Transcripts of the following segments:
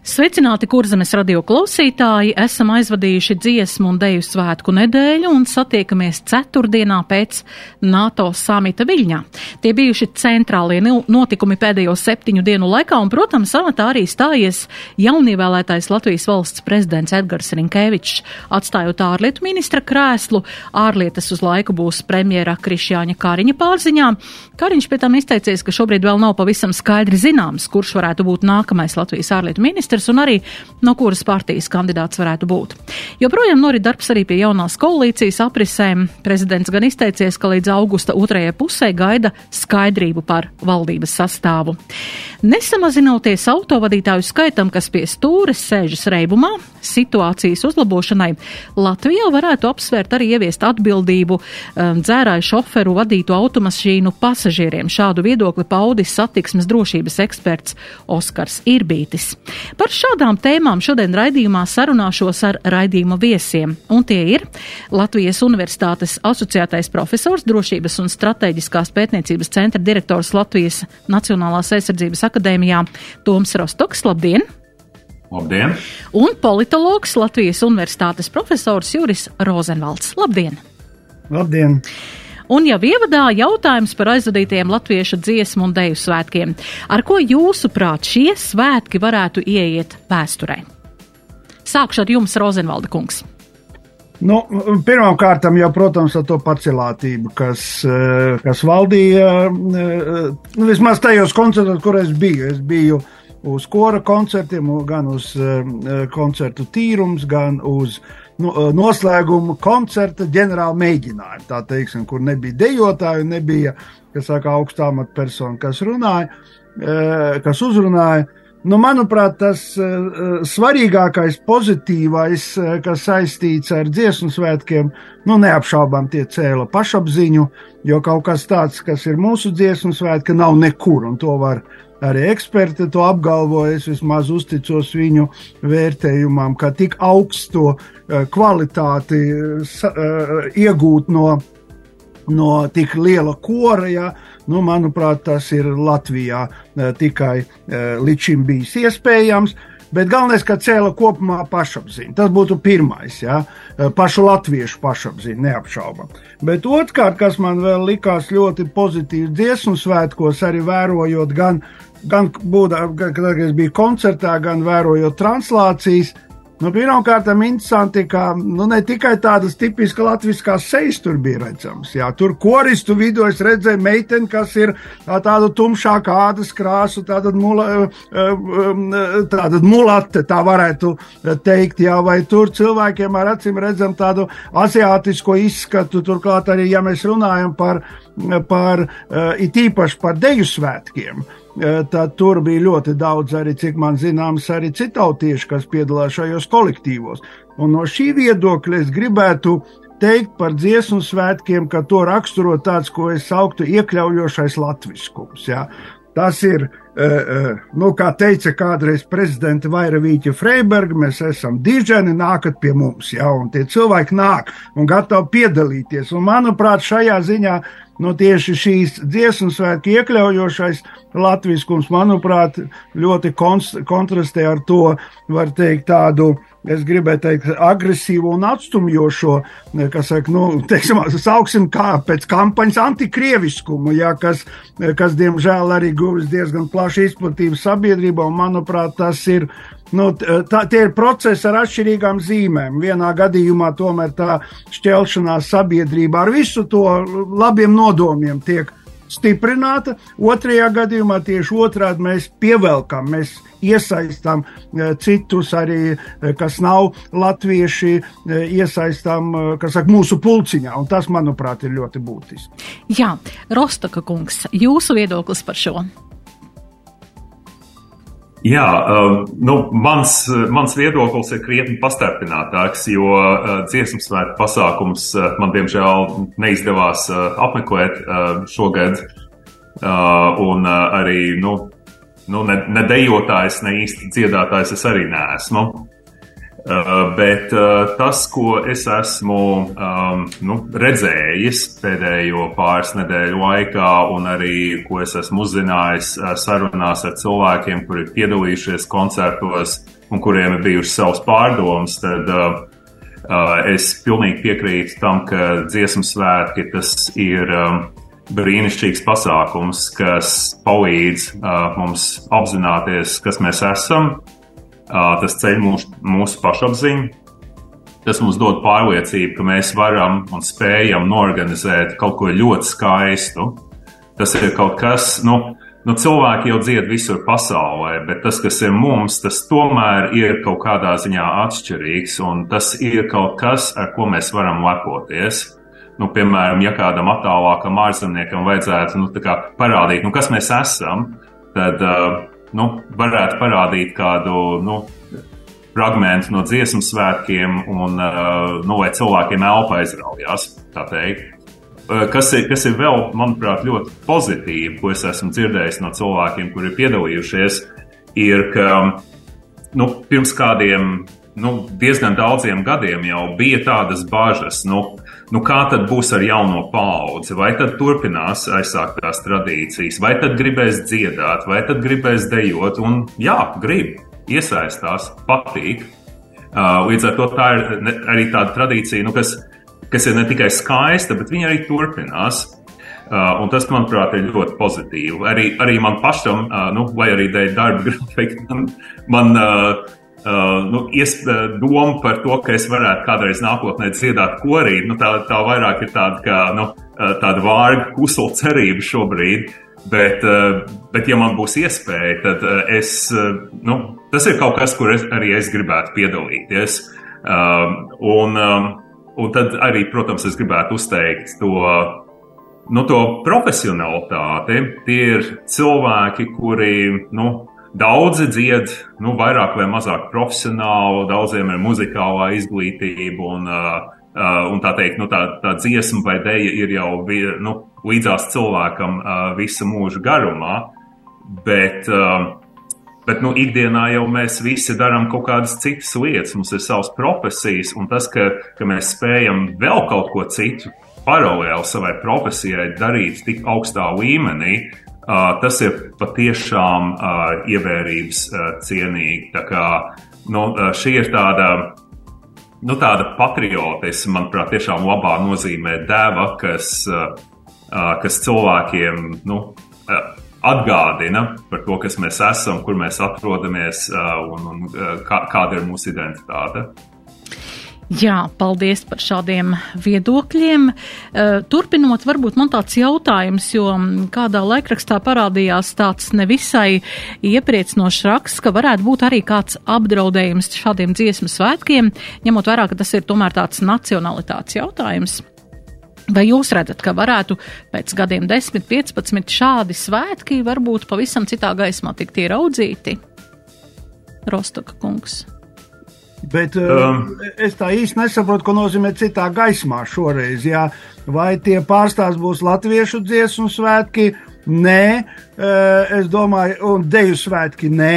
Sveicināti, kurzemes radio klausītāji! Esam aizvadījuši dziesmu un deju svētku nedēļu un satiekamies ceturtdienā pēc NATO samita Viļņā. Tie bijuši centrālie notikumi pēdējo septiņu dienu laikā, un, protams, amatā arī stājies jaunievēlētais Latvijas valsts prezidents Edgars Rinkēvičs, atstājot ārlietu ministra krēslu. Ārlietas uz laiku būs premjera Krišjāņa Kāriņa pārziņā. Kāriņš pie tam izteicies, ka šobrīd vēl nav pavisam skaidri zināms, kurš varētu būt nākamais Latvijas ārlietu ministrs ministrs un arī no kuras partijas kandidāts varētu būt. Joprojām norit darbs arī pie jaunās koalīcijas aprisēm. Prezidents gan izteicies, ka līdz augusta otrajai pusē gaida skaidrību par valdības sastāvu. Nesamazinoties autovadītāju skaitam, kas pie stūres sēžas reibumā, situācijas uzlabošanai Latvijā varētu apsvērt arī ieviest atbildību um, dzērāju šoferu vadītu automašīnu pasažieriem. Šādu viedokli paudis satiksmes drošības eksperts Oskars Irbītis. Par šādām tēmām šodien raidījumā sarunāšos ar raidījuma viesiem, un tie ir Latvijas Universitātes asociētais profesors, drošības un strateģiskās pētniecības centra direktors Latvijas Nacionālās aizsardzības akadēmijā Toms Rostoks. Labdien! Labdien! Un politologs Latvijas Universitātes profesors Juris Rozenvalds. Labdien! Labdien! Un jau ievadā jautājums par aizvadītiem latviešu dziesmu un deju svētkiem. Ar ko jūsuprāt šie svētki varētu ieiet vēsturē? Sākšu ar jums, Rozenvalda kungs. Nu, Pirmkārt, jau, protams, ar to pacelātību, kas, eh, kas valdīja eh, nu, vismaz tajos koncertos, kur es biju. Es biju uz kora koncertiem, gan uz eh, koncertu tīrums, gan uz nu, eh, noslēguma koncerta ģenerāla mēģinājumu. Tā teiksim, kur nebija dejotāju, nebija saka, augstā amatpersona, kas runāja, eh, kas uzrunāja. Nu, manuprāt, tas uh, svarīgākais, pozitīvais, uh, kas saistīts ar dziesmu svētkiem, nu, neapšaubām tie cēla pašapziņu, jo kaut kas tāds, kas ir mūsu dziesmu svētki, nav nekur, un to var arī eksperti to apgalvoja. Es vismaz uzticos viņu vērtējumam, ka tik augstu eh, kvalitāti uh, iegūt no, no tik liela kora. Ja, nu, manuprāt, tas ir Latvijā uh, tikai uh, līdz šim bijis iespējams. Bet galvenais, ka cēla kopumā pašapziņu. Tas būtu pirmais, ja? pašu latviešu pašapziņu, neapšaubām. Bet otrkārt, kas man vēl likās ļoti pozitīvs dziesmu svētkos, arī vērojot gan gan būdams, kad es biju koncertā, gan vērojot translācijas. Nu, Pirmkārt, interesanti, ka nu, ne tikai tādas tipiskas latviskās sejas tur bija redzamas. Jā, tur koristu vidū es redzēju meiteni, kas ir tāda tumšāka ādas krāsa, tāda, mula, eh, eh, tāda mulate, tā varētu teikt. Jā, vai tur cilvēkiem ar acīm redzam tādu asiātisko izskatu. Turklāt arī, ja mēs runājam par, par eh, it īpaši par deju svētkiem tad tur bija ļoti daudz arī, cik man zināms, arī citautieši, kas piedalās šajos kolektīvos. Un no šī viedokļa es gribētu teikt par dziesmu svētkiem, ka to raksturo tāds, ko es sauktu iekļaujošais latviskums. Ja? Tas ir, nu, kā teica kādreiz prezidenta Vairavīķa Freiberga, mēs esam diženi, nākat pie mums, ja? un tie cilvēki nāk un gatavi piedalīties. Un, manuprāt, šajā ziņā nu, tieši šīs dziesmu svētku iekļaujošais latviskums, manuprāt, ļoti kontrastē ar to, var teikt, tādu es gribēju teikt, agresīvu un atstumjošo, kas, saka, nu, teiksim, sauksim kā pēc kampaņas antikrieviskumu, ja, kas, kas, diemžēl, arī guvis diezgan plašu izplatību sabiedrībā, un, manuprāt, tas ir Nu, tā, tie ir procesi ar atšķirīgām zīmēm. Vienā gadījumā tomēr tā šķelšanās sabiedrībā ar visu to labiem nodomiem tiek stiprināta. Otrajā gadījumā tieši otrādi mēs pievelkam, mēs iesaistām e, citus arī, e, kas nav latvieši, iesaistām, saka, mūsu pulciņā, tas, manuprāt, ir ļoti būtiski. Jā, Rostaka kungs, jūsu viedoklis par šo? Jā, uh, nu, mans, mans viedoklis ir krietni pastarpinātāks, jo uh, dziesmu svētku pasākums uh, man, diemžēl, neizdevās uh, apmeklēt šogad. un arī nu, nu, ne, ne dejotājs, ne īsti dziedātājs es arī neesmu. Uh, bet uh, tas, ko es esmu um, nu, redzējis pēdējo pāris nedēļu laikā, un arī ko es esmu uzzinājis uh, sarunās ar cilvēkiem, kuri ir piedalījušies koncertos un kuriem ir bijušas savas pārdomas, tad uh, es pilnīgi piekrītu tam, ka dziesmu svētki tas ir. Um, brīnišķīgs pasākums, kas palīdz uh, mums apzināties, kas mēs esam. Tas ceļ mūsu, mūsu pašapziņu. Tas mums dod pārliecību, ka mēs varam un spējam norganizēt kaut ko ļoti skaistu. Tas ir kaut kas, nu, nu cilvēki jau dzied visur pasaulē, bet tas, kas ir mums, tas tomēr ir kaut kādā ziņā atšķirīgs, un tas ir kaut kas, ar ko mēs varam lepoties nu, piemēram, ja kādam attālākam ārzemniekam vajadzētu nu, parādīt, nu, kas mēs esam, tad uh, nu, varētu parādīt kādu nu, fragment no dziesmu svētkiem, un uh, nu, lai cilvēkiem elpa aizraujās. Uh, kas ir, kas ir vēl, manuprāt, ļoti pozitīvi, ko es esmu dzirdējis no cilvēkiem, kuri ir piedalījušies, ir, ka nu, pirms kādiem nu, diezgan daudziem gadiem jau bija tādas bažas, nu, nu kā tad būs ar jauno paudzi, vai tad turpinās aizsāktās tradīcijas, vai tad gribēs dziedāt, vai tad gribēs dejot, un jā, grib, iesaistās, patīk. Līdz ar to tā ir arī tāda tradīcija, nu, kas, kas ir ne tikai skaista, bet viņa arī turpinās. Uh, tas, manuprāt, ir ļoti pozitīvi. Arī, arī man pašam, uh, nu, vai arī dēļ darba grafika, man, man uh, Uh, nu, ies, uh, doma par to, ka es varētu kādreiz nākotnē dziedāt korī, nu, tā, tā vairāk ir tāda, kā, nu, uh, tāda vārga, kusla cerība šobrīd. Bet, uh, bet, ja man būs iespēja, tad uh, es, uh, nu, tas ir kaut kas, kur es, arī es gribētu piedalīties. Um, un, um, un tad arī, protams, es gribētu uzteikt to, nu, to profesionalitāti. Tie ir cilvēki, kuri, nu, Daudzi dzied, nu, vairāk vai mazāk profesionāli, daudziem ir muzikālā izglītība, un, uh, un tā teikt, nu, tā, tā dziesma vai dēļa ir jau nu, līdzās cilvēkam uh, visa mūža garumā. Bet, uh, bet nu, ikdienā jau mēs visi darām kaut kādas citas lietas, mums ir savas profesijas, un tas, ka, ka mēs spējam vēl kaut ko citu paralēli savai profesijai darīt tik augstā līmenī, Tas ir patiešām ievērības cienīgi. Tā kā, nu, šī ir tāda, nu, tāda patriotisma, manuprāt, tiešām labā nozīmē deva, kas, kas cilvēkiem nu, atgādina par to, kas mēs esam, kur mēs atrodamies un, un kā, kāda ir mūsu identitāte. Jā, paldies par šādiem viedokļiem. Eh, turpinot, varbūt man tāds jautājums, jo mm, kādā laikrakstā parādījās tāds nevisai iepriecinošs raksts, ka varētu būt arī kāds apdraudējums šādiem dziesmu svētkiem, ņemot vērā, ka tas ir tomēr tāds nacionalitātes jautājums. Vai jūs redzat, ka varētu pēc gadiem 10, 15 šādi svētki varbūt pavisam citā gaismā tikt ieraudzīti? Rostoka kungs. Bet um, es tā īsti nesaprotu, ko nozīmē citā gaismā šoreiz. Jā. Vai tie pārstāvs būs latviešu dziesmu svētki? Nē, uh, es domāju, un deju svētki nē.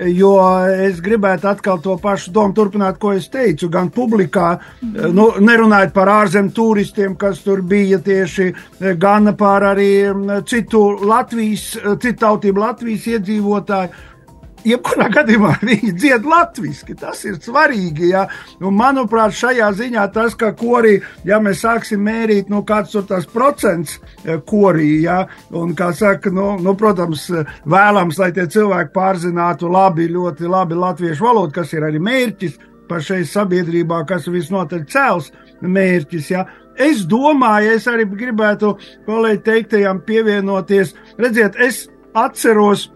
Jo es gribētu atkal to pašu domu turpināt, ko es teicu. Gan publikā, mm. nu, nerunājot par ārzemju turistiem, kas tur bija tieši, gan par arī citu Latvijas, citu tautību Latvijas iedzīvotāju jebkurā gadījumā viņi dzied latviešu. Tas ir svarīgi. Ja? Un, manuprāt, šajā ziņā tas, ka korī, ja mēs sāksim mērīt, nu, kāds ir tas procents eh, korī, ja? un, kā saka, nu, nu, protams, vēlams, lai tie cilvēki pārzinātu labi, ļoti labi latviešu valodu, kas ir arī mērķis pašai sabiedrībā, kas visnotaļ cels mērķis. Ja? Es domāju, es arī gribētu kolēģi teiktajam pievienoties. Redziet, es atceros,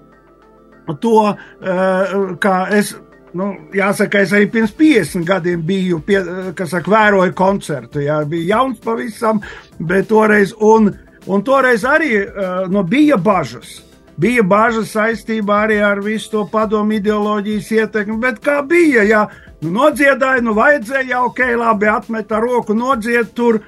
to, eh, kā es nu, jāsaka, es arī pirms 50 gadiem biju, pie, kas saka, vēroju koncertu. Jā, bija jauns pavisam, bet toreiz, un, un toreiz arī uh, nu, bija bažas. Bija bažas saistībā arī ar visu to padomu ideoloģijas ietekmi, bet kā bija, ja nu, nodziedāja, nu vajadzēja, ok, labi, atmeta roku, nodzied tur,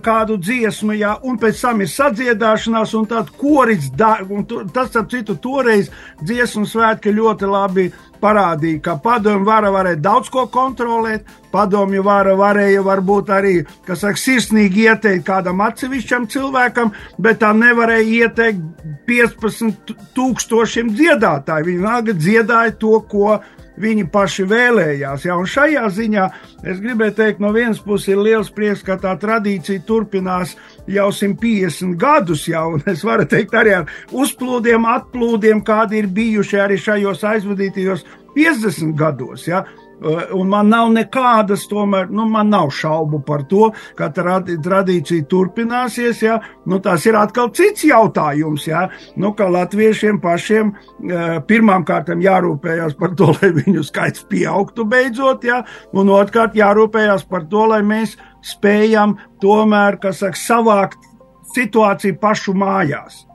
kādu dziesmu, jā, un pēc tam ir sadziedāšanās, un tad koris, un tas, ap citu, toreiz dziesmu svētki ļoti labi parādīja, ka padomju vara varēja daudz ko kontrolēt, padomju vara varēja varbūt arī, kas saka, sirsnīgi ieteikt kādam atsevišķam cilvēkam, bet tā nevarēja ieteikt 15 tūkstošiem dziedātāju. Viņi nāga dziedāja to, ko viņi paši vēlējās. Ja? Un šajā ziņā es gribēju teikt, no vienas puses ir liels prieks, ka tā tradīcija turpinās jau 150 gadus, jau, es varu teikt arī ar uzplūdiem, atplūdiem, kādi ir bijuši arī šajos aizvadītajos 50 gados. Ja? Eh, un man nav nekādas, tomēr, nu, man nav šaubu par to, ka tradīcija turpināsies. Ja? Nu, tas ir atkal cits jautājums. Ja? Nu, ka latviešiem pašiem eh, pirmām kārtām jārūpējas par to, lai viņu skaits pieaugtu beidzot, ja? un otrkārt jārūpējas par to, lai mēs spējam tomēr, kas saka, savākt situāciju pašu mājās.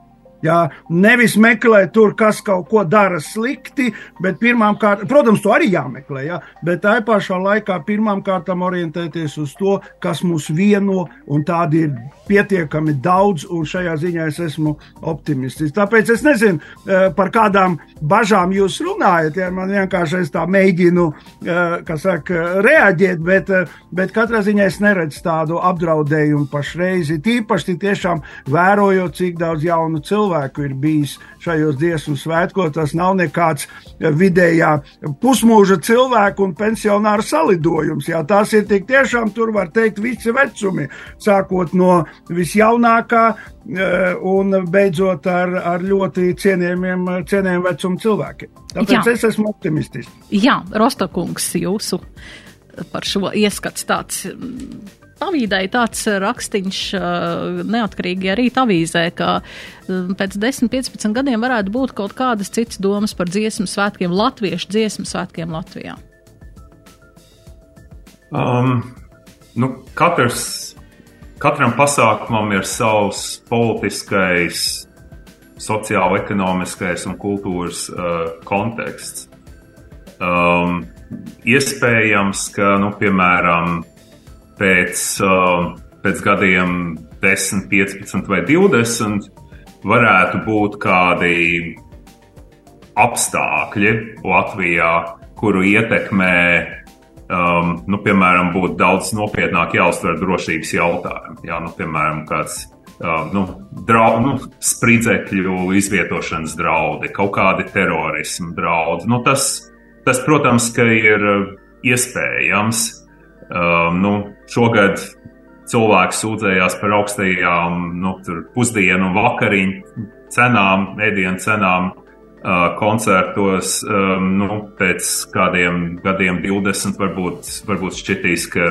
Jā, nevis meklēt tur, kas kaut ko dara slikti, bet pirmām kārtām, protams, to arī jāmeklē, jā, bet tā pašā laikā pirmām kārtām orientēties uz to, kas mūs vieno, un tādi ir pietiekami daudz, un šajā ziņā es esmu optimists. Tāpēc es nezinu, eh, par kādām bažām jūs runājat, ja man vienkārši es tā mēģinu, eh, kas saka, reaģēt, bet, eh, bet katrā ziņā es neredzu tādu apdraudējumu pašreizi, tīpaši tiešām vērojot, cik daudz jaunu cilvēku cilvēku ir bijis šajos dziesmu svētkos. Tas nav nekāds vidējā pusmūža cilvēku un pensionāru salidojums. Jā, tās ir tik tiešām, tur var teikt, visi vecumi, sākot no visjaunākā eh, un beidzot ar, ar ļoti cienījumiem, cienījumiem vecumu cilvēkiem. Tāpēc Jā. es esmu optimistisks. Jā, Rostokungs, jūsu par šo ieskats tāds Avīdai tāds rakstīns neatkarīgi arī avīzē, ka pēc 10-15 gadiem varētu būt kaut kādas citas domas par dziesmu svētkiem, latviešu dziesmu svētkiem Latvijā. Um, nu, katrs, katram pasākumam ir savs politiskais, sociālo-ekonomiskais un kultūras uh, konteksts. Um, iespējams, ka, nu, piemēram, pēc, uh, pēc gadiem 10, 15 vai 20 varētu būt kādi apstākļi Latvijā, kuru ietekmē, um, nu, piemēram, būtu daudz nopietnāk jāuztver drošības jautājumi. Jā, nu, piemēram, kāds uh, nu, drau, nu, spridzekļu izvietošanas draudi, kaut kādi terorismu draudi. Nu, tas, tas, protams, ir iespējams. Um, nu, šogad cilvēki sūdzējās par augstajām nu, pusdienu un vakariņu cenām, ēdienu cenām uh, koncertos. Um, nu, pēc kādiem gadiem, 20, varbūt, varbūt šķitīs, ka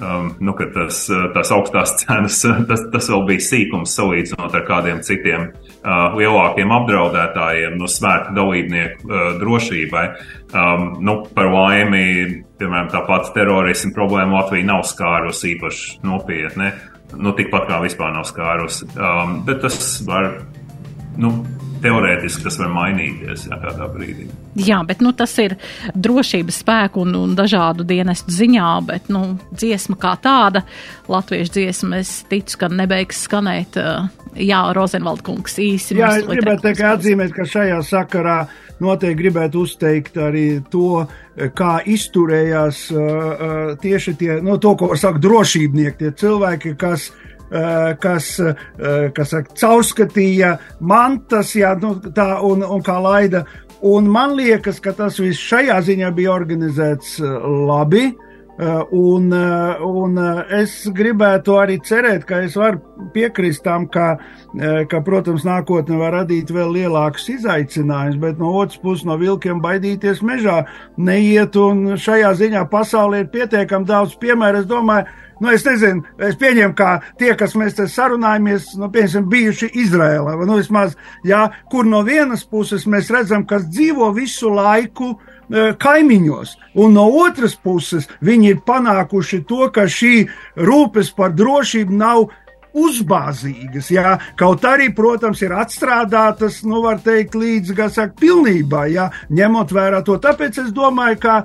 um, nu, tas, tās augstās cenas, tas, tas vēl bija sīkums salīdzinot ar kādiem citiem uh, lielākiem apdraudētājiem, no svētku dalībnieku uh, drošībai. Um, nu, par laimi, piemēram, tā pati terorisma problēma Latvija nav skārusi īpaši nopietni. Nu, tikpat kā vispār nav skārusi. Um, bet tas var nu, teorētiski tas var mainīties jā, kādā brīdī. Jā, bet nu, tas ir drošības spēku un, un dažādu dienestu ziņā, bet nu, dziesma kā tāda, latviešu dziesma, es ticu, ka nebeigs skanēt. Jā, Rozenvalda kungs īsi. Jā, es gribētu teikt, atzīmēt, ka šajā sakarā noteikti gribētu uzteikt arī to, kā izturējās uh, tieši tie, no nu, to, ko sakt, drošībnieki, tie cilvēki, kas uh, kas, eh, kas saka, caurskatīja mantas, jā, nu, tā, un, un kā laida. Un man liekas, ka tas viss šajā ziņā bija organizēts eh, labi. Un, un es gribētu arī cerēt, ka es varu piekrist tam, ka, ka, protams, nākotne var radīt vēl lielākus izaicinājumus, bet no otras puses no vilkiem baidīties mežā neiet. Un šajā ziņā pasaulē ir pietiekami daudz piemēru. Es domāju, Nu, es nezinu, es pieņemu, ka tie, kas mēs te sarunājamies, nu, piemēram, bijuši Izrēlā, nu, vismaz, jā, kur no vienas puses mēs redzam, kas dzīvo visu laiku e, kaimiņos, un no otras puses viņi ir panākuši to, ka šī rūpes par drošību nav uzbāzīgas. Jā. Kaut arī, protams, ir atstrādātas, nu, var teikt, līdz, kā saka, pilnībā, jā, ņemot vērā to. Tāpēc es domāju, ka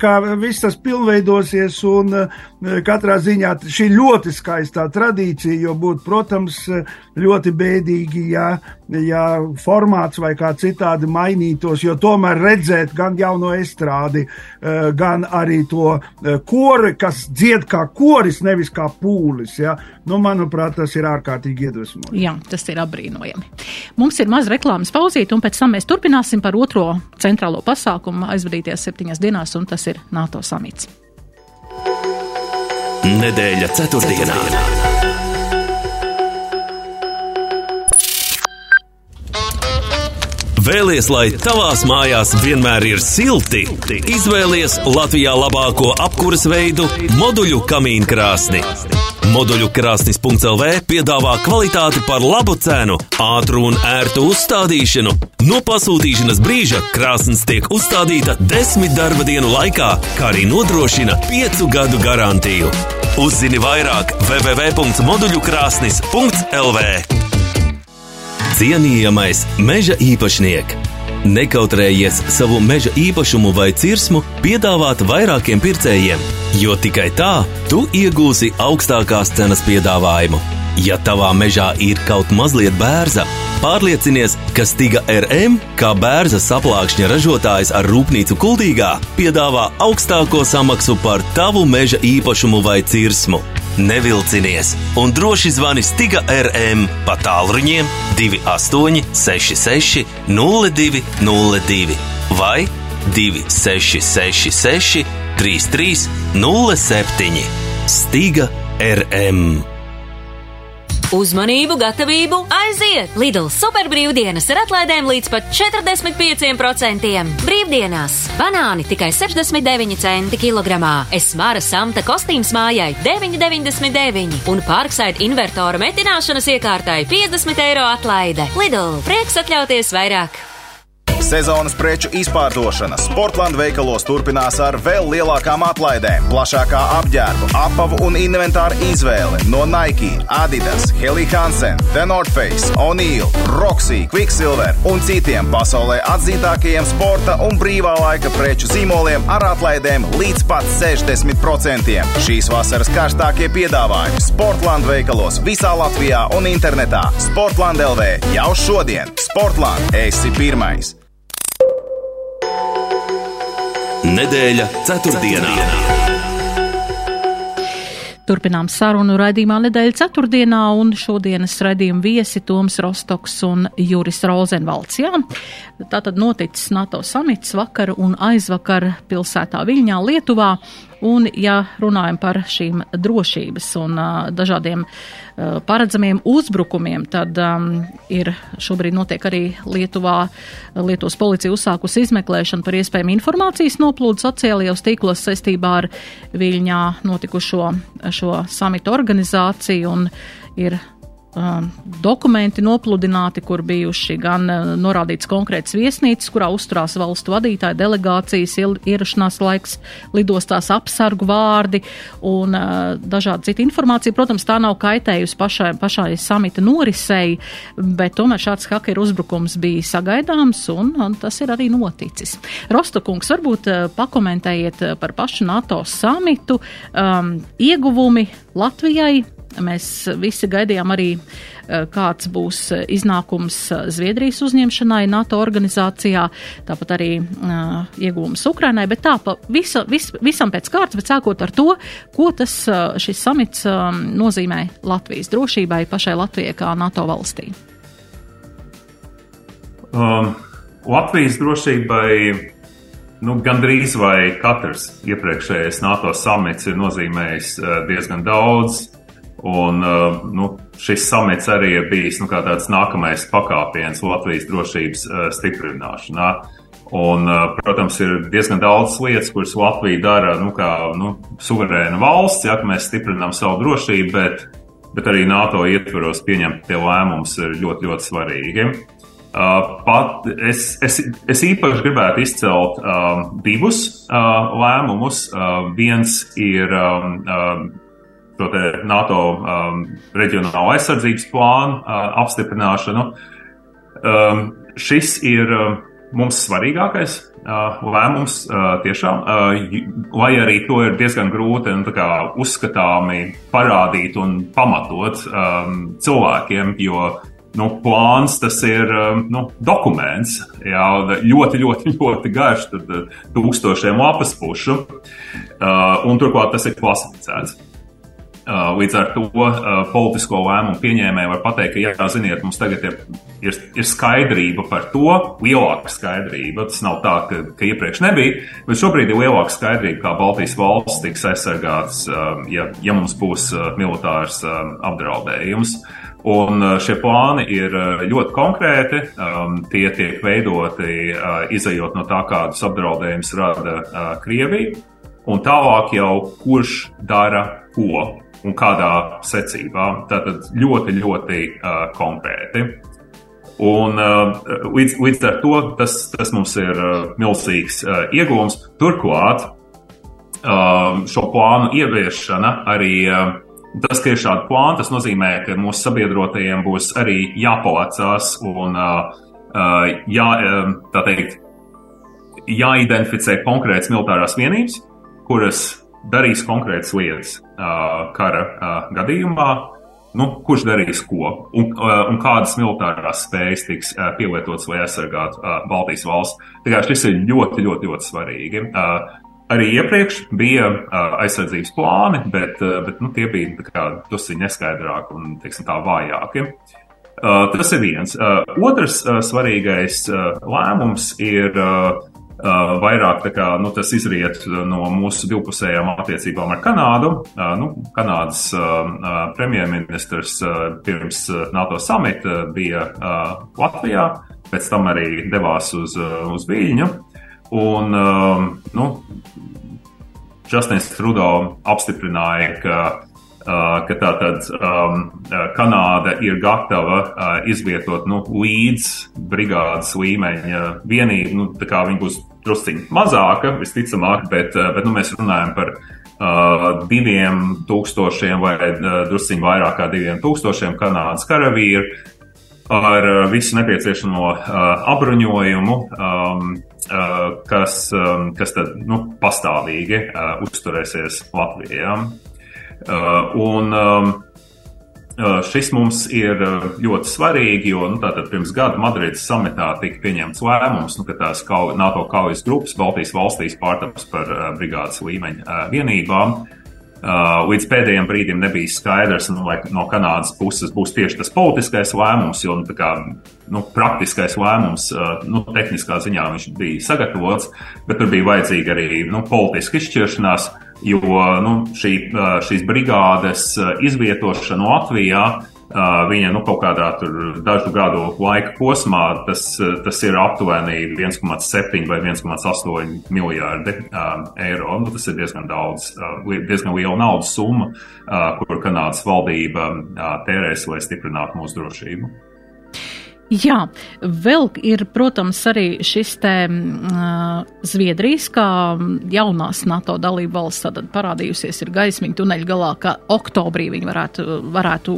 kā viss tas pilnveidosies. Un katrā ziņā šī ļoti skaistā tradīcija, jo būtu, protams, ļoti bēdīgi, ja, ja formāts vai kā citādi mainītos, jo tomēr redzēt gan jauno estrādi, gan arī to kori, kas dzied kā koris, nevis kā pūlis. Ja? Nu, manuprāt, tas ir ārkārtīgi iedvesmojoši. Jā, tas ir apbrīnojami. Mums ir maz reklāmas pauzīt, un pēc tam mēs turpināsim par otro centrālo pasākumu aizvadīties septiņas dienās, un tas ir NATO samits. Nedēļa ceturtdienā. ceturtdienā. Vēlies, lai tavās mājās vienmēr ir silti? Izvēlies Latvijā labāko apkuras veidu - moduļu kamīnu krāsni. Moduļu krāsnis.lv piedāvā kvalitāti par labu cenu, ātru un ērtu uzstādīšanu. No pasūtīšanas brīža krāsnes tiek uzstādīta desmit darba dienu laikā, kā arī nodrošina piecu gadu garantiju. Uzzini vairāk www.moduļukrāsnis.lv Cienījamais meža īpašnieks! Nekautrējies savu meža īpašumu vai cirsmu piedāvāt vairākiem pircējiem, jo tikai tā tu iegūsi augstākās cenas piedāvājumu. Ja tavā mežā ir kaut mazliet bērza, pārliecinies, ka Stiga RM, kā bērza saplākšņa ražotājs ar rūpnīcu Kuldīgā, piedāvā augstāko samaksu par tavu meža īpašumu vai cirsmu. Nevilcinies. Un droši zvani Stiga RM pa tālruņiem 2866 0202 vai 2666 3307 Stiga RM. Uzmanību, gatavību, aiziet! Lidl superbrīvdienas ar atlaidēm līdz pat 45%. Brīvdienās banāni tikai 69 centi kilogramā, esmāra samta kostīms mājai 9,99 un pārksaid invertora metināšanas iekārtai 50 eiro atlaide. Lidl prieks atļauties vairāk! Sezonas preču izpārdošana Sportlandu veikalos turpinās ar vēl lielākām atlaidēm, plašākā apģērba, apavu un inventāra izvēle no Nike, Adidas, Helly Hansen, The North Face, O'Neill, Roxy, Quicksilver un citiem pasaulē atzītākajiem sporta un brīvā laika preču zīmoliem ar atlaidēm līdz pat 60%. Šīs vasaras karstākie piedāvājumi Sportlandu veikalos visā Latvijā un internetā. Sportland LV jau šodien! Sportland esi pirmais! Nedēļa ceturtdienā. Turpinām sarunu raidījumā nedēļa ceturtdienā, un šodienas raidījuma viesi Toms Rostoks un Juris Rozenvalds. Jā, tātad noticis NATO samits vakar un aizvakar pilsētā Viļņā, Lietuvā. Un, ja runājam par šīm drošības un uh, dažādiem uh, paredzamiem uzbrukumiem, tad um, ir šobrīd notiek arī Lietuvā, Lietuvas policija uzsākusi izmeklēšanu par iespējamu informācijas noplūdu sociālajos tīklos saistībā ar Viļņā notikušo šo samitu organizāciju un ir dokumenti nopludināti, kur bijuši gan uh, norādīts konkrēts viesnīcas, kurā uzturās valstu vadītāji, delegācijas, ierašanās laiks, lidostās apsargu vārdi un uh, dažādi cita informācija. Protams, tā nav kaitējusi pašai, pašai samita norisei, bet tomēr šāds hakeru uzbrukums bija sagaidāms un, un tas ir arī noticis. Rostokungs, varbūt uh, pakomentējiet par pašu NATO samitu, um, ieguvumi Latvijai Mēs visi gaidījām arī, eh, kāds būs eh, iznākums eh, Zviedrijas uzņemšanai NATO organizācijā, tāpat arī uh, iegūms Ukrainai, bet tā pa visa, vis, visam pēc kārtas, bet sākot ar to, ko tas šis samits um, nozīmē Latvijas drošībai, pašai Latvijai kā NATO valstī. Um, Latvijas drošībai nu, gandrīz vai katrs iepriekšējais NATO samits ir nozīmējis diezgan daudz. Un uh, nu, šis samits arī ir bijis nu, tāds nākamais pakāpiens Latvijas drošības uh, stiprināšanā. Un, uh, protams, ir diezgan daudz lietas, kuras Latvija dara nu, kā nu, suverēna valsts, ja mēs stiprinām savu drošību, bet, bet arī NATO ietvaros pieņemtie lēmums ir ļoti, ļoti svarīgi. Uh, pat es, es, es īpaši gribētu izcelt um, divus uh, lēmumus. Uh, viens ir um, uh, šo NATO um, reģionālo aizsardzības plānu uh, apstiprināšanu. Um, šis ir um, mums svarīgākais uh, lēmums uh, tiešām, uh, lai arī to ir diezgan grūti kā, uzskatāmi parādīt un pamatot um, cilvēkiem, jo nu, plāns tas ir um, nu, dokuments, jā, ļoti, ļoti, ļoti garš, tad tūkstošiem lapas pušu, uh, un turklāt tas ir klasificēts. Uh, līdz ar to uh, politisko lēmumu pieņēmēji var pateikt, ka, jā, ziniet, mums tagad ir, ir, ir skaidrība par to, lielāka skaidrība. Tas nav tā, ka, ka iepriekš nebija, bet šobrīd ir lielāka skaidrība, kā Baltijas valsts tiks aizsargātas, um, ja, ja mums būs uh, militārs um, apdraudējums. Un šie plāni ir ļoti konkrēti. Um, tie tiek veidoti izējot no tā, kādus apdraudējumus rada Krievija. Un tālāk jau kurš dara ko un kādā secībā. Tātad ļoti, ļoti uh, konkrēti. Un, uh, līdz, līdz ar to tas, tas mums ir uh, milzīgs uh, iegūms. Turklāt uh, šo plānu ieviešana arī. Uh, Tas, ka ir šādi plāni, tas nozīmē, ka mūsu sabiedrotajiem būs arī jāpalecās un uh, uh, jā, tā teikt, jāidentificē konkrētas militārās vienības, kuras darīs konkrētas lietas uh, kara uh, gadījumā, nu, kurš darīs ko un, uh, un kādas militārās spējas tiks uh, pielietotas, lai aizsargātu uh, Baltijas valsts. Tā šis ir ļoti, ļoti, ļoti svarīgi. Uh, arī iepriekš bija uh, aizsardzības plāni, bet, uh, bet nu, tie bija drusku neskaidrāki un teiksim, vājāki. Uh, tas ir viens. Uh, otrs uh, svarīgais uh, lēmums ir Uh, vairāk kā, nu, tas izriet no mūsu divpusējām attiecībām ar Kanādu. Nu, Kanādas premjerministrs pirms NATO samita bija Latvijā, pēc tam arī devās uz, uz Viļņu. Un, nu, Justins Trudo apstiprināja, ka ka tātad um, Kanāda ir gatava uh, izvietot nu, līdz brigādes līmeņa vienību. Nu, tā viņi būs drusciņi mazāka, visticamāk, bet, bet nu, mēs runājam par uh, diviem tūkstošiem vai uh, drusciņi vairāk kā diviem tūkstošiem Kanādas karavīru ar visu nepieciešamo uh, apbruņojumu, um, uh, kas, um, kas tad nu, pastāvīgi uh, uzturēsies Latvijā. Uh, un, um, uh, Šis mums ir uh, ļoti svarīgi, jo nu, pirms gada Madrides samitā tika pieņemts lēmums, nu, ka tās kau, NATO kaujas grupas Baltijas valstīs pārtaps par brigādes līmeņa vienībām. Līdz pēdējiem brīdim nebija skaidrs, nu, vai no Kanādas puses būs tieši tas politiskais lēmums, jo nu, kā, nu, praktiskais lēmums, nu, tehniskā ziņā viņš bija sagatavots, bet tur bija vajadzīga arī nu, politiska izšķiršanās. Uh, jo nu, šī, šīs brigādes izvietošana Latvijā viņa nu, kaut kādā dažu gadu laika posmā, tas, tas ir aptuveni 1,7 vai 1,8 miljārdi uh, eiro. Nu, tas ir diezgan daudz, uh, diezgan liela naudas summa, uh, kur Kanādas valdība tērēs, lai stiprinātu mūsu drošību. Jā, vēl ir, protams, arī šis te uh, Zviedrijas, kā jaunās NATO dalība valsts, tad parādījusies ir gaismiņa tuneļa galā, ka oktobrī viņi varētu, varētu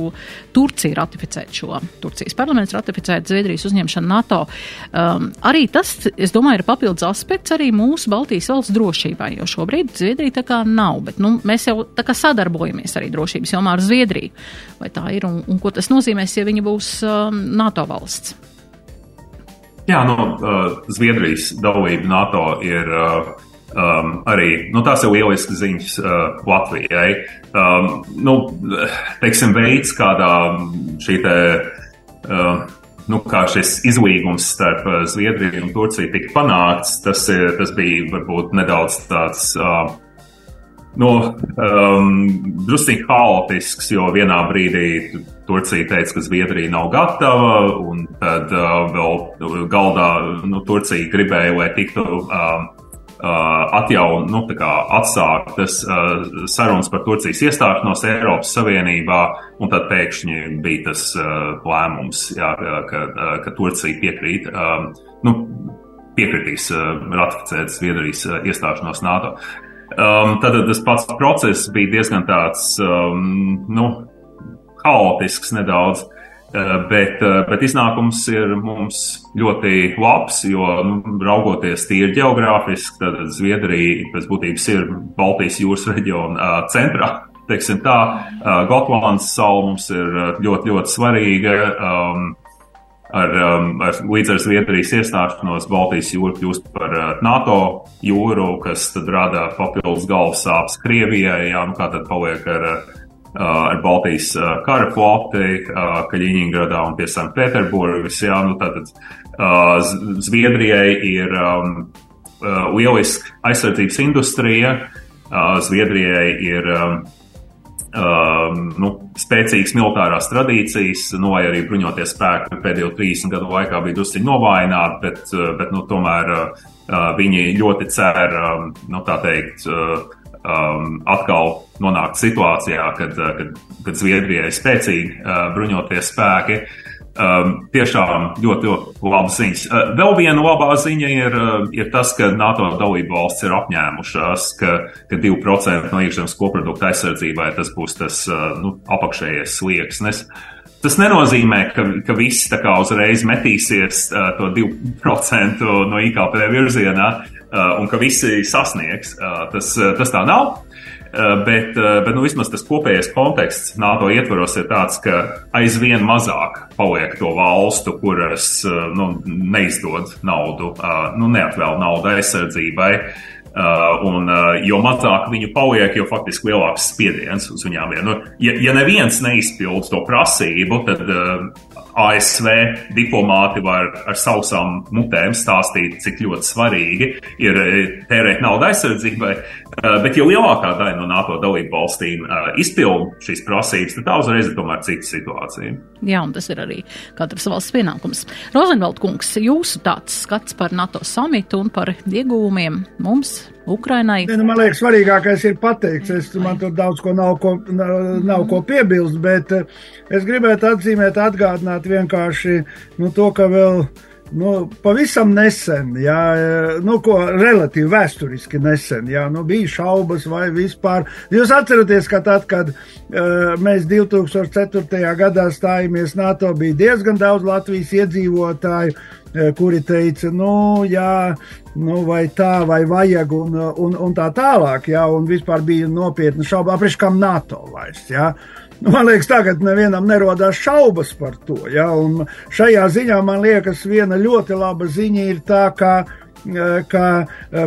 Turcija ratificēt šo, Turcijas parlaments ratificēt Zviedrijas uzņemšanu NATO. Um, arī tas, es domāju, ir papildus aspekts arī mūsu Baltijas valsts drošībai, jo šobrīd Zviedrija tā kā nav, bet nu, mēs jau tā kā sadarbojamies arī drošības jomā ar Zviedriju. Vai tā ir un, un ko tas nozīmēs, ja viņi būs um, NATO valsts? Valsts? Jā, nu, Zviedrijas dalība NATO ir um, arī nu, tās ir lielisks ziņas uh, Latvijai. Um, nu, teiksim, veids, kādā šī te, uh, nu, kā šis izlīgums starp Zviedriju un Turciju tika panākts, tas, ir, tas bija varbūt nedaudz tāds. Uh, nu, um, drusku haotisks, jo vienā brīdī Turcija teica, ka Zviedrija nav gatava, un tad uh, vēl galdā nu, Turcija gribēja, lai tiktu uh, uh, atjaun, nu, atsāktas uh, sarunas par Turcijas iestāšanos Eiropas Savienībā, un tad pēkšņi bija tas uh, lēmums, jā, ka, uh, ka Turcija piekrīt. Uh, nu, piekritīs ratificēt Zviedrijas iestāšanos NATO. Um, tad tas pats process bija diezgan tāds, um, nu, haotisks nedaudz. Bet, bet iznākums ir mums ļoti labs, jo nu, raugoties tīri geogrāfiski, tad Zviedrija pēc būtības ir Baltijas jūras reģiona centrā. Teiksim tā, Gotlandes sala mums ir ļoti, ļoti svarīga. Um, ar, um, ar, līdz ar Zviedrijas iestāšanos Baltijas jūra kļūst par uh, NATO jūru, kas tad rada papildus galvas sāpes Krievijai. Jā, nu kā tad paliek ar uh, ar Baltijas kara floti, Kaļiņģeradā un pie Sanktpēterburgas. Jā, nu tātad Zviedrijai ir um, lieliska aizsardzības industrija, Zviedrijai ir um, um, nu, spēcīgas militārās tradīcijas, no nu, arī bruņoties spēki pēdējo 30 gadu laikā bija drusku novājināti, bet, bet nu, tomēr uh, viņi ļoti cer, um, nu, tā teikt, uh, um, atkal nonākt situācijā, kad, uh, kad, kad Zviedrijai ir spēcīgi uh, bruņoties spēki. Um, tiešām ļoti, ļoti labas ziņas. Uh, vēl viena labā ziņa ir, uh, ir tas, ka NATO dalību valsts ir apņēmušās, ka, ka 2% no iekšzemes koprodukta aizsardzībai tas būs tas uh, nu, apakšējais slieksnis. Tas nenozīmē, ka, ka viss tā kā uzreiz metīsies uh, to 2% no IKP virzienā, uh, Uh, un ka visi sasniegs. Uh, tas, uh, tas tā nav. Bet, bet nu, vismaz tas kopējais konteksts NATO ietvaros ir tāds, ka aizvien mazāk paliek to valstu, kuras nu, neizdod naudu, nu, neatvēl naudu aizsardzībai. Un, jo mazāk viņu paliek, jo faktiski lielāks spiediens uz viņām ir. Nu, ja, ja neviens neizpild to prasību, tad ASV diplomāti var ar sausām mutēm stāstīt, cik ļoti svarīgi ir eh, tērēt naudu aizsardzībai, eh, bet ja lielākā daļa no NATO dalību valstīm eh, izpild šīs prasības, tad tā uzreiz ir tomēr cita situācija. Jā, un tas ir arī katras valsts pienākums. Rozenveld kungs, jūsu tāds skats par NATO samitu un par iegūmiem mums Ukrainai. Ne, nu, man liekas, svarīgākais ir pateikts. Es, man tur daudz ko nav, ko nav, nav ko piebilst, bet es gribētu atzīmēt, atgādināt vienkārši nu, to, ka vēl nu, pavisam nesen, jā, nu, ko relatīvi vēsturiski nesen, jā, nu, bija šaubas vai vispār. Jūs atceraties, ka tad, kad uh, mēs 2004. gadā stājāmies NATO, bija diezgan daudz Latvijas iedzīvotāju, uh, kuri teica, nu, jā, nu, vai tā, vai vajag, un, un, un tā tālāk, jā, un vispār bija nopietna šauba, apriš kam NATO vairs, jā. Man liekas, tagad nevienam nerodās šaubas par to. Ja? Un šajā ziņā man liekas, viena ļoti laba ziņa ir tā, ka, ka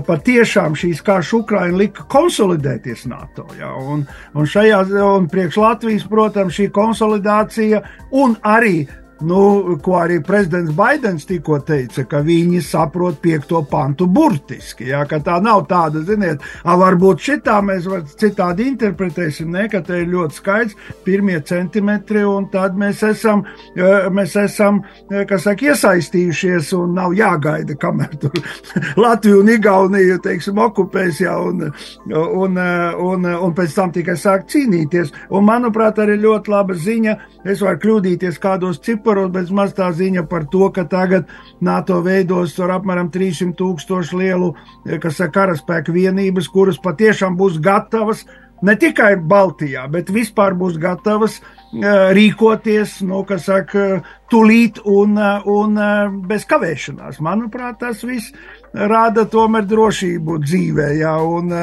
patiešām šīs karš Ukraina lika konsolidēties NATO. Ja? Un, un šajā, un priekš Latvijas, protams, šī konsolidācija un arī Nu, ko arī prezidents Baidens tikko teica, ka viņi saprot piekto pantu burtiski. Jā, ka tā nav tāda, ziniet, a, varbūt šitā mēs var citādi interpretēsim, ne, ka te ir ļoti skaidrs pirmie centimetri, un tad mēs esam, mēs esam, kas saka, iesaistījušies, un nav jāgaida, kamēr tur Latviju un Igauniju, teiksim, okupēs, jā, un, un, un, un pēc tam tikai sāk cīnīties. Un, manuprāt, arī ļoti laba ziņa, es varu kļūdīties kādos ciparos, ciparos, bet maz tā ziņa par to, ka tagad NATO veidos ar apmēram 300 tūkstošu lielu, eh, kas ir karaspēka vienības, kuras patiešām būs gatavas ne tikai Baltijā, bet vispār būs gatavas uh, rīkoties, nu, kas saka, tulīt un, un bez kavēšanās. Manuprāt, tas viss rada tomēr drošību dzīvē. Jā, un,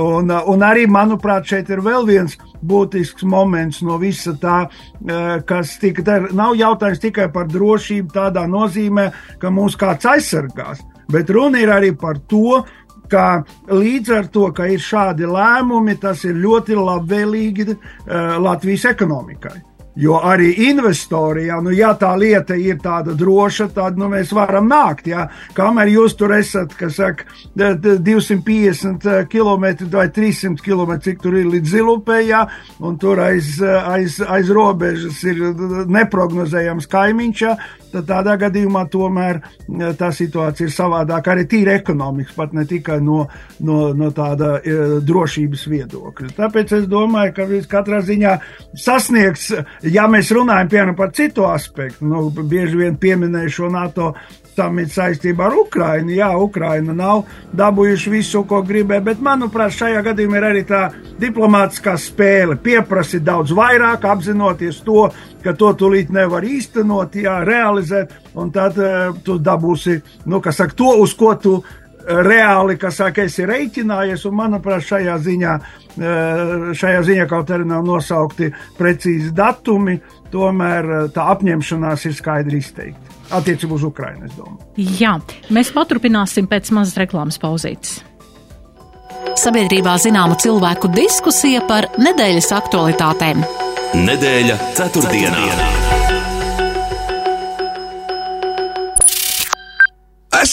un, un arī, manuprāt, šeit ir vēl viens būtisks moments no visa tā, kas tika, tā nav jautājums tikai par drošību tādā nozīmē, ka mūs kāds aizsargās, bet runa ir arī par to, ka līdz ar to, ka ir šādi lēmumi, tas ir ļoti labvēlīgi uh, Latvijas ekonomikai. Jo arī investori, ja, nu, ja tā lieta ir tāda droša, tad nu, mēs varam nākt. Ja. Kamēr jūs tur esat, kas saka, 250 km vai 300 km, cik tur ir līdz zilupē, ja, un tur aiz, aiz, aiz robežas ir neprognozējams kaimiņš, ja, tad tādā gadījumā tomēr tā situācija ir savādāka arī tīri ekonomiski, pat ne tikai no, no, no tāda drošības viedokļa. Tāpēc es domāju, ka katrā ziņā sasniegs ja mēs runājam piemēram par citu aspektu, nu, bieži vien pieminēju šo NATO samits saistībā ar Ukrainu. Jā, Ukraina nav dabūjuši visu, ko gribēja, bet, manuprāt, šajā gadījumā ir arī tā diplomātiskā spēle. Pieprasi daudz vairāk, apzinoties to, ka to tūlīt nevar īstenot, jā, realizēt, un tad uh, tu dabūsi, nu, kas saka, to, uz ko tu reāli, kas saka, esi reiķinājies, un manuprāt, šajā ziņā, eh, šajā ziņā kaut arī nav nosaukti precīzi datumi, tomēr eh, tā apņemšanās ir skaidri izteikta. Attiecībā uz Ukrainu, es domāju. Jā, mēs paturpināsim pēc mazas reklāmas pauzītes. Sabiedrībā zināma cilvēku diskusija par nedēļas aktualitātēm. Nedēļa ceturtdienā. ceturtdienā.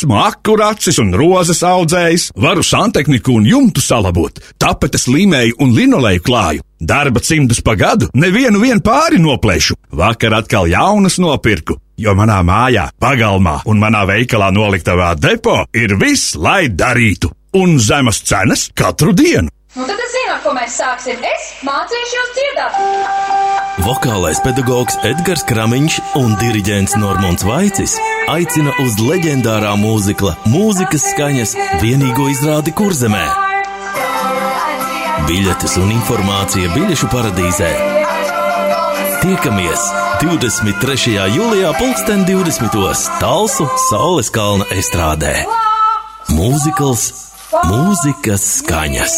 Esmu akurācis un rozes audzējs, varu santehniku un jumtu salabot, tapetes līmēju un linoleju klāju. Darba cimdus pa gadu, nevienu vien pāri noplēšu. Vakar atkal jaunas nopirku, jo manā mājā, pagalmā un manā veikalā noliktavā depo ir viss, lai darītu. Un zemes cenas katru dienu. Nu, tad es zinu, ko mēs sāksim. Es mācīšos dziedāt. Vokālais pedagogs Edgars Kramiņš un diriģents Normons Vaicis aicina uz leģendārā mūzikla mūzikas skaņas vienīgo izrādi kurzemē. Biļetes un informācija biļešu paradīzē. Tiekamies 23. jūlijā, pulksten 20. Talsu Saules kalna estrādē. Mūzikls, mūzikas skaņas.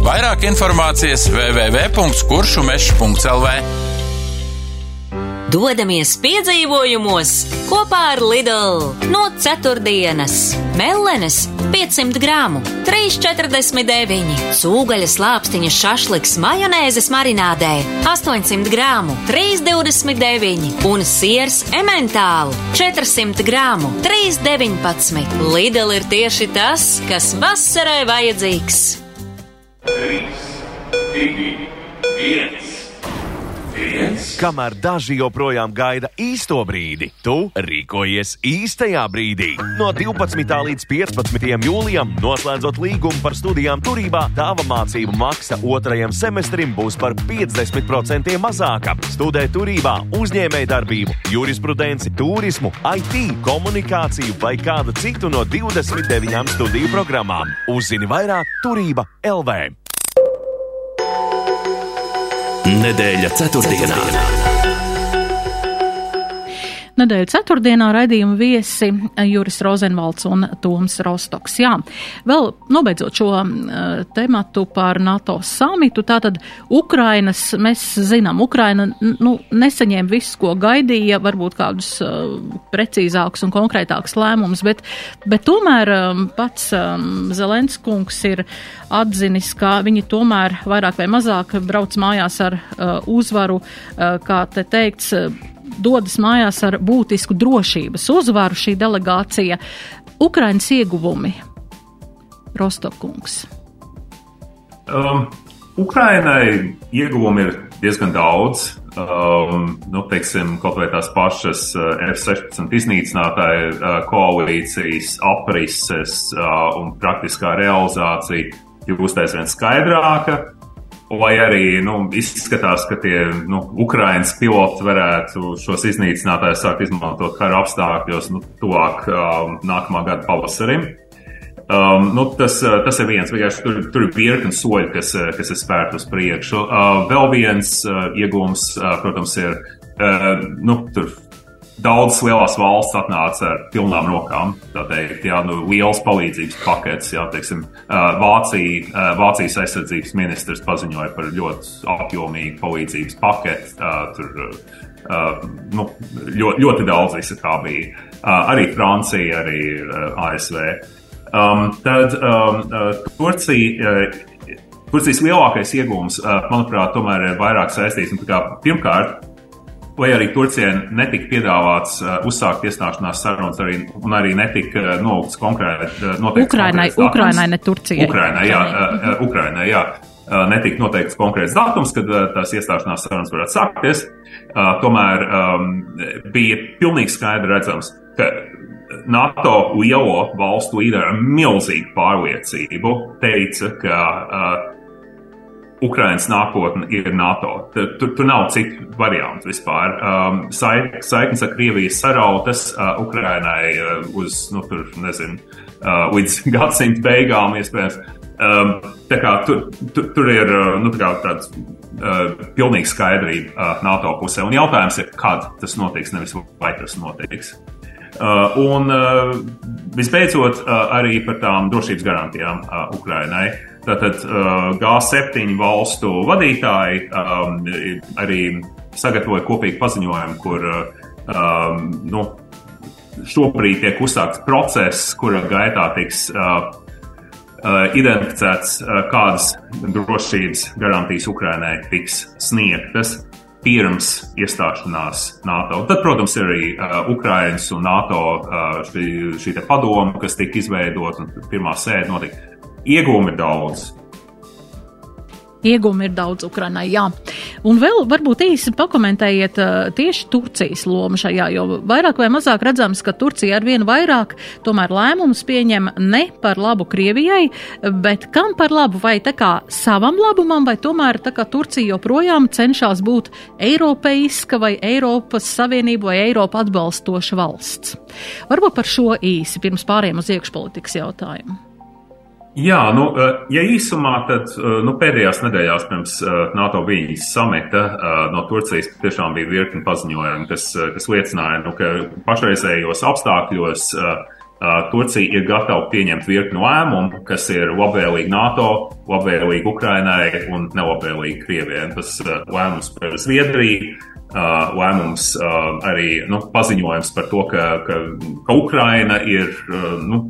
Vairāk informācijas www.kuršumežs.lv Dodamies piedzīvojumos kopā ar Lidl no ceturtdienas. Mellenes 500 gramu, 3,49, sūgaļas lāpstiņa šašliks majonēzes marinādē 800 gramu, 3,29 un siers ementāli 400 gramu, 3,19. Lidl ir tieši tas, kas vasarai vajadzīgs. 3, 2, 1. Kamēr daži joprojām gaida īsto brīdi, tu rīkojies īstajā brīdī. No 12. līdz 15. jūlijam, noslēdzot līgumu par studijām turībā, tava mācību maksa otrajam semestrim būs par 50% mazāka. Studē turībā, uzņēmējdarbību, jurisprudenci, turismu, IT, komunikāciju vai kādu citu no 29 studiju programmām. Uzzini vairāk Turība LV. Nedēļa ceturtdienā. Nedēļa ceturtdienā raidījuma viesi Juris Rozenvalds un Toms Rostoks. Jā, vēl nobeidzot šo uh, tematu par NATO samitu, tātad Ukrainas, mēs zinām, Ukraina nu, nesaņēma visu, ko gaidīja, varbūt kādus uh, precīzākus un konkrētākus lēmumus, bet, bet tomēr um, pats um, Zelenskungs ir atzinis, ka viņi tomēr vairāk vai mazāk brauc mājās ar uh, uzvaru, kā te teikts, dodas mājās ar būtisku drošības uzvaru šī delegācija. Ukrainas ieguvumi Rostokungs. Um, Ukrainai ieguvumi ir diezgan daudz. Um, nu, teiksim, kaut vai tās pašas uh, F-16 iznīcinātāja uh, koalīcijas aprises uh, un praktiskā realizācija kļūst aizvien skaidrāka. Vai arī nu, izskatās, ka tie nu, Ukraiņas piloti varētu šos iznīcinātājus sākt izmantot kara apstākļos nu, tuvāk um, nākamā gada pavasarim. Um, nu, tas, uh, tas ir viens, vienkārši tur, tur ir virkni soļi, kas, uh, kas ir spērti uz priekšu. Uh, vēl viens uh, iegūms, uh, protams, ir uh, nu, tur daudzas lielās valsts atnāca ar pilnām rokām. Tā teikt, jā, nu, liels palīdzības pakets. Jā, teiksim, Vācija, Vācijas aizsardzības ministrs paziņoja par ļoti apjomīgu palīdzības paketi. Tur nu, ļoti, ļoti daudz visa kā bija. Arī Francija, arī ASV. Um, tad um, Turcija. Turcijas lielākais iegūms, manuprāt, tomēr ir vairāk saistīts. Kā, pirmkārt, vai arī Turcijai netika piedāvāts uh, uzsākt iestāšanās sarunas, arī, un arī netika uh, nolikts konkrēti noteikts. Ukrainai, Ukrainai, ne Turcijai. Ukrainai, jā, uh, Ukrainai, jā. Uh, netika noteikts konkrēts datums, kad uh, tās iestāšanās sarunas varētu sākties. Uh, tomēr um, bija pilnīgi skaidri redzams, ka NATO lielo valstu līderi ar milzīgu pārliecību teica, ka uh, Ukraiņas nākotne ir NATO. Tur, tur nav citu variantu vispār. Um, saiknes ar Krieviju sarautas uh, Ukraiņai uh, uz, nu, tur, nezinu, uh, līdz gadsimta beigām, iespējams. Um, tā kā tur, tur, tur ir uh, nu, tā tāds uh, pilnīgi skaidrība uh, NATO pusē. Un jautājums ir, kad tas notiks, nevis vai tas notiks. Uh, un uh, visbeidzot, uh, arī par tām drošības garantijām uh, Ukrainai. Tātad uh, G7 valstu vadītāji um, arī sagatavoja kopīgu paziņojumu, kur um, nu, šobrīd tiek uzsākts process, kura gaitā tiks uh, uh, identificēts, uh, kādas drošības garantijas Ukrainai tiks sniegtas pirms iestāšanās NATO. Tad, protams, ir arī uh, Ukraiņas un NATO uh, šī, šī padoma, kas tika izveidota un pirmā sēde notika. Iegūmi daudz. Iegūmi ir daudz Ukrainai, jā. Un vēl varbūt īsi pakomentējiet uh, tieši Turcijas lomu šajā, jo vairāk vai mazāk redzams, ka Turcija ar vien vairāk tomēr lēmumus pieņem ne par labu Krievijai, bet kam par labu, vai tā kā savam labumam, vai tomēr tā kā Turcija joprojām cenšas būt eiropeiska vai Eiropas Savienība vai Eiropa atbalstoša valsts. Varbūt par šo īsi pirms pāriem uz iekšpolitikas jautājumu. Jā, nu, eh, ja īsumā, tad eh, nu, pēdējās nedēļās pirms eh, NATO Vīņas samita no Turcijas tiešām bija virkni paziņojumi, kas, kas liecināja, nu, ka pašreizējos apstākļos Turcija ir gatava pieņemt virkni lēmumu, kas ir labvēlīgi NATO, labvēlīgi Ukrainai un nelabvēlīgi Krievijai. Tas lēmums par Zviedriju, lēmums arī nu, paziņojums par to, ka, ka, ka Ukraina ir nu,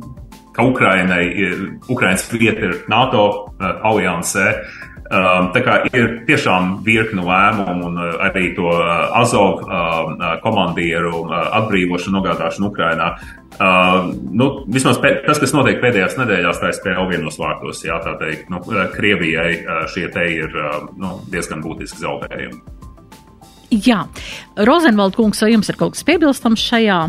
ka Ukrainai ir, Ukrainas vieta ir NATO uh, aliansē. Um, tā kā ir tiešām virkni lēmumu un uh, arī to uh, Azov uh, uh komandieru uh, atbrīvošanu, nogādāšanu Ukrainā. Uh, nu, vismaz pē, tas, kas notiek pēdējās nedēļās, tā ir spēle vienos vārtos. Jā, tā teikt, nu, uh, Krievijai uh, šie te ir uh, nu, diezgan būtiski zaudējumi. Jā, Rozenvalda kungs, vai jums ir kaut kas piebilstams šajā?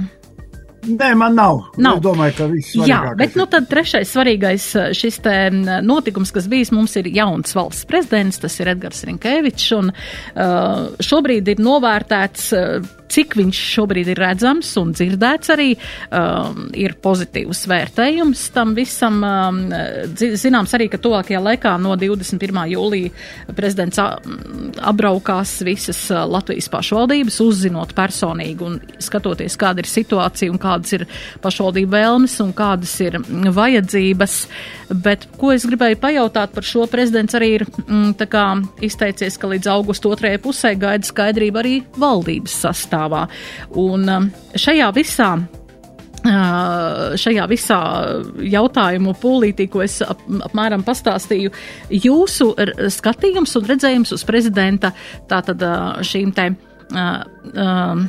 Nē, man nav. nav. Es domāju, ka viss ir. Jā, bet nu, tad trešais svarīgais eh, šis notikums, kas bijis, mums ir jauns valsts prezidents, tas ir Edgars Rinkēvičs, un uh, šobrīd ir novērtēts. Uh, cik viņš šobrīd ir redzams un dzirdēts arī, um, ir pozitīvs vērtējums tam visam. Um, zināms arī, ka tuvākajā laikā no 21. jūlija prezidents apbraukās visas Latvijas pašvaldības, uzzinot personīgi un skatoties, kāda ir situācija un kādas ir pašvaldību vēlmes un kādas ir vajadzības. Bet ko es gribēju pajautāt par šo prezidents arī ir mm, izteicies, ka līdz augusta otrajai pusē gaida skaidrība arī valdības sastāvā sastāvā. Un um, šajā visā uh, šajā visā jautājumu pūlītī, ko es ap, apmēram pastāstīju, jūsu skatījums un redzējums uz prezidenta tātad uh, šīm te uh, um,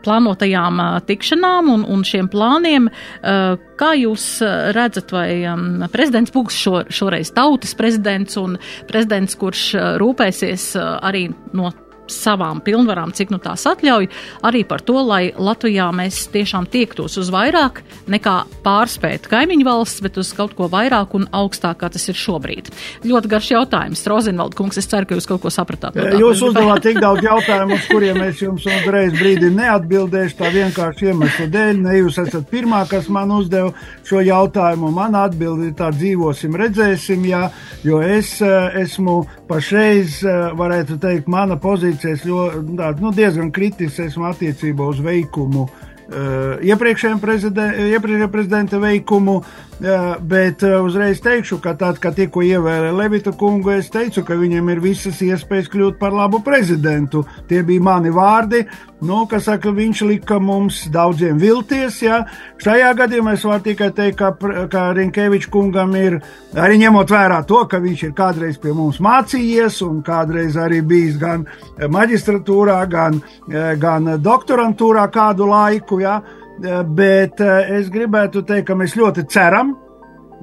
plānotajām tikšanām un, un šiem plāniem. Kā jūs redzat, vai um, prezidents būs šo, šoreiz tautas prezidents un prezidents, kurš rūpēsies arī no savām pilnvarām, cik nu tās atļauj, arī par to, lai Latvijā mēs tiešām tiektos uz vairāk nekā pārspēt kaimiņu valsts, bet uz kaut ko vairāk un augstāk, kā tas ir šobrīd. Ļoti garš jautājums. Rozenvalda kungs, es ceru, ka jūs kaut ko sapratāt. No tā, jūs uzdevāt tik daudz jautājumu, uz kuriem es jums uzreiz brīdi neatbildēšu, tā vienkārši iemesla dēļ. Ne jūs esat pirmā, kas man uzdeva šo jautājumu. Man atbildi ir tā dzīvosim, redzēsim, jā, jo es eh, esmu pašreiz, eh, varētu teikt, mana pozīcija izteicies ļoti, nu, diezgan kritiski esmu attiecībā uz veikumu. Uh, iepriekšējā prezidenta, iepriekšējā prezidenta veikumu, bet uzreiz teikšu, ka tad, kad tikko ievēlēja Levita kungu, es teicu, ka viņam ir visas iespējas kļūt par labu prezidentu. Tie bija mani vārdi, nu, kas saka, viņš lika mums daudziem vilties. Ja. Šajā gadījumā es varu tikai teikt, ka, ka Rinkevičs kungam ir, arī ņemot vērā to, ka viņš ir kādreiz pie mums mācījies un kādreiz arī bijis gan maģistratūrā, gan, gan doktorantūrā kādu laiku. Ja Eh, bet eh, es gribētu teikt, ka mēs ļoti ceram,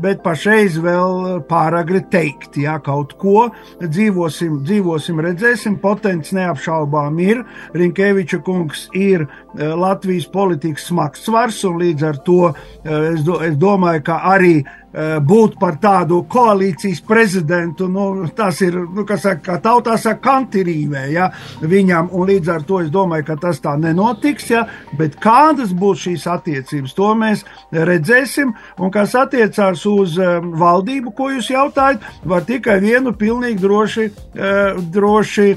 bet pašreiz vēl pāragri teikt, ja kaut ko dzīvosim, dzīvosim redzēsim. Potents neapšaubām ir. Rinkēviča kungs ir eh, Latvijas politikas smags svars, un līdz ar to es, do, es domāju, ka arī Eh, būt par tādu koalīcijas prezidentu, nu, tas ir, nu, kas saka, kā tautā saka, kantirīvē, ja, viņam, un līdz ar to es domāju, ka tas tā nenotiks, ja, bet kādas būs šīs attiecības, to mēs redzēsim, un kas attiecās uz um, valdību, ko jūs jautājat, var tikai vienu pilnīgi droši, uh, droši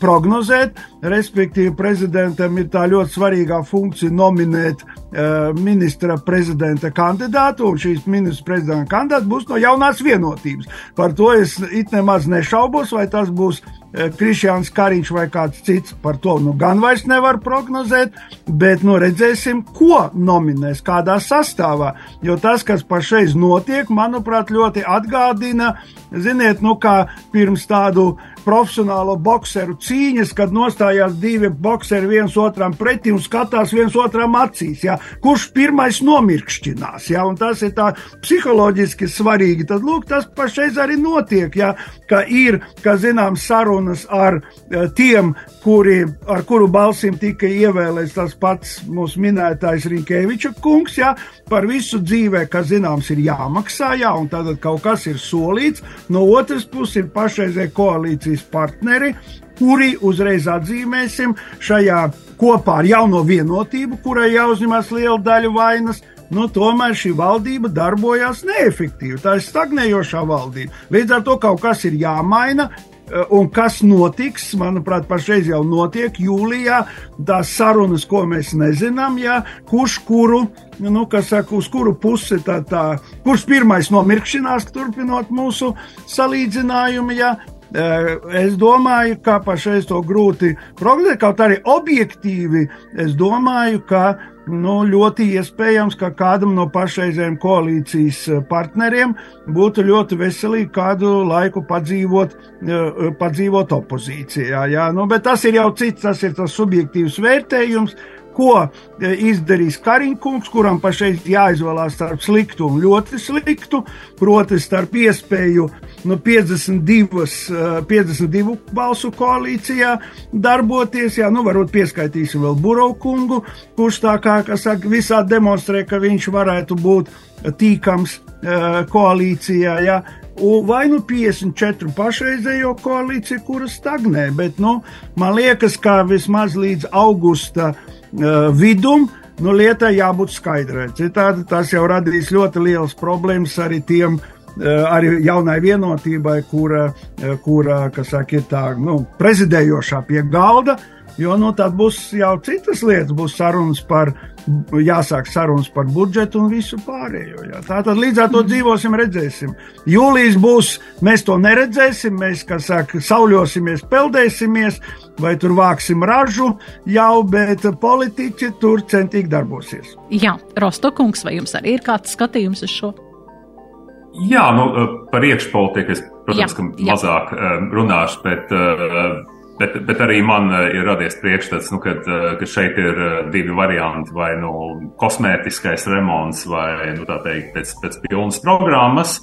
prognozēt, respektīvi prezidentam ir tā ļoti svarīgā funkcija nominēt uh, ministra prezidenta kandidātu, un šīs ministra prezidenta kandidāts būs no jaunās vienotības. Par to es it nemaz nešaubos, vai tas būs e, Krišjāns Kariņš vai kāds cits. Par to nu gan vairs nevar prognozēt, bet nu redzēsim, ko nominēs, kādā sastāvā. Jo tas, kas pašreiz notiek, manuprāt, ļoti atgādina, ziniet, nu kā pirms tādu profesionālo boxeru cīņas, kad nostājās divi boxeri viens otram pretī un skatās viens otram acīs. Ja? Kurš pirmais nomirkšķinās? Ja? Un tas ir tā psiholoģiski svarīgi. Tad lūk, tas pašreiz arī notiek. Ja? Ka ir, kā zinām, sarunas ar uh, tiem, kuri, ar kuru balsim tika ievēlēts tas pats mūsu minētais Rinkēviča kungs. Ja? Par visu dzīvē, kas zināms, ir jāmaksā, ja? un tad kaut kas ir solīts. No otras puses ir pašreizē koalīcija koalīcijas partneri, kuri uzreiz atzīmēsim šajā kopā ar jauno vienotību, kurai jāuzņemas liela daļa vainas. Nu, tomēr šī valdība darbojās neefektīvi. Tā ir stagnējošā valdība. Līdz ar to kaut kas ir jāmaina, Eh, un kas notiks, manuprāt, pašreiz jau notiek jūlijā, tās sarunas, ko mēs nezinām, ja, kurš kuru, nu, saka, uz kuru pusi tā, tā, kurš pirmais nomirkšanās, turpinot mūsu salīdzinājumu, eh, Es domāju, ka pašreiz to grūti prognozēt, kaut arī objektīvi es domāju, ka nu, ļoti iespējams, ka kādam no pašreizējiem koalīcijas eh, partneriem būtu ļoti veselīgi kādu laiku padzīvot, eh, padzīvot opozīcijā. Jā. Nu, bet tas ir jau cits, tas ir tas subjektīvs vērtējums ko e, izdarīs Kariņkungs, kuram pašreiz jāizvēlās starp sliktu un ļoti sliktu, proti starp iespēju nu, 52, 52 e, balsu koalīcijā darboties, jā, nu varbūt pieskaitīsim vēl Burokungu, kurš tā kā, saka, visā demonstrē, ka viņš varētu būt tīkams e, koalīcijā, jā, vai nu 54 pašreizējo koalīciju, kuras stagnē, bet nu, man liekas, ka vismaz līdz augusta uh, vidum, nu, lietai jābūt skaidrai. Citādi tas jau radīs ļoti lielas problēmas arī tiem, uh, arī jaunai vienotībai, kura, uh, kura saka, ir tā, nu, prezidējošā pie galda, jo, nu, tad būs jau citas lietas, būs sarunas par jāsāk sarunas par budžetu un visu pārējo. Jā. Tā tad līdz ar to mm. dzīvosim, redzēsim. Jūlijas būs, mēs to neredzēsim, mēs, kā saka, sauļosimies, peldēsimies, vai tur vāksim ražu jau, bet politiķi tur centīgi darbosies. Jā, Rostokungs, vai jums arī ir kāds skatījums uz šo? Jā, nu, par iekšpolitiku es, protams, jā, ka mazāk jā. runāšu, bet uh, Bet, bet arī man eh, ir radies priekšstats, nu, kad, eh, ka šeit ir eh, divi varianti, vai nu kosmētiskais remonts, vai nu, teikt, pēc, pēc pilnas programmas.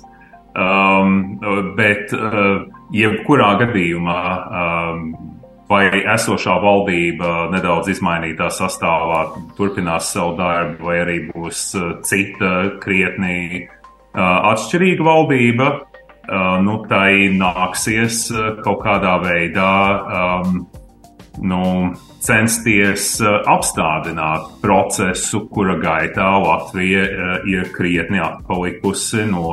Um, bet, uh, jebkurā gadījumā, um, vai esošā valdība nedaudz izmainītā sastāvā turpinās savu darbu, vai arī būs cita krietni uh, atšķirīga valdība, nu, tai nāksies uh, kaut kādā veidā um, nu, censties uh, apstādināt procesu, kura gaitā Latvija ir krietni atpalikusi no,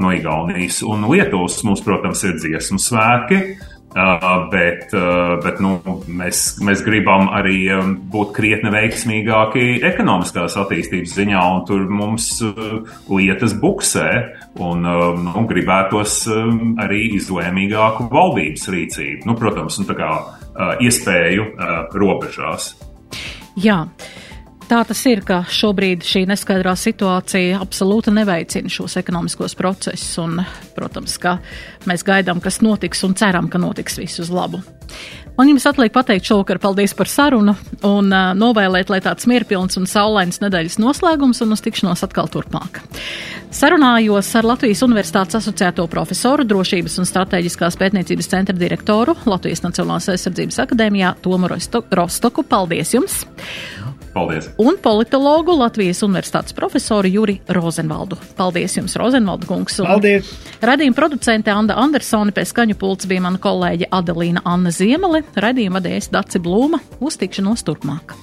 no Igaunijas un Lietuvas. Mums, protams, ir dziesmu svēki. Uh, bet uh, bet nu, mēs, mēs gribam arī um, būt krietni veiksmīgāki ekonomiskās attīstības ziņā, un tur mums uh, lietas buksē. Un, nu, gribētos um, arī izlēmīgāku valdības rīcību. Nu, protams, tā kā iespēju robežās. Jā. Tā tas ir, ka šobrīd šī neskaidrā situācija absolūti neveicina šos ekonomiskos procesus, un, protams, ka mēs gaidām, kas notiks, un ceram, ka notiks viss uz labu. Man jums atliek pateikt šovakar paldies par sarunu un uh, novēlēt, lai tāds mierpilns un saulains nedēļas noslēgums un uz tikšanos atkal turpmāk. Sarunājos ar Latvijas Universitātes asociēto profesoru, drošības un strateģiskās pētniecības centra direktoru Latvijas Nacionālās aizsardzības akadēmijā Tomu Rostoku. Paldies jums! Paldies! Un politologu Latvijas Universitātes profesoru Juri Rozenvaldu. Paldies jums, Rozenvaldu kungs! Un Paldies! Radījuma producente Anda Andersone pie skaņu pults bija mana kolēģe Adelīna Anna Ziemele, radījuma vadējs Daci Blūma. Uz tikšanos turpmāk!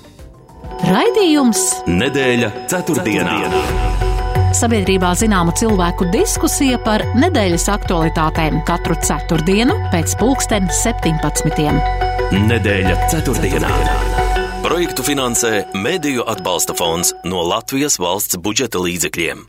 Raidījums Nedēļa ceturtdienā. Sabiedrībā zināma cilvēku diskusija par nedēļas aktualitātēm katru ceturtdienu pēc pulksten 17. Nedēļa ceturtdienā. Projektu finansē Mēdīju atbalsta fonds no Latvijas valsts budžeta līdzekļiem.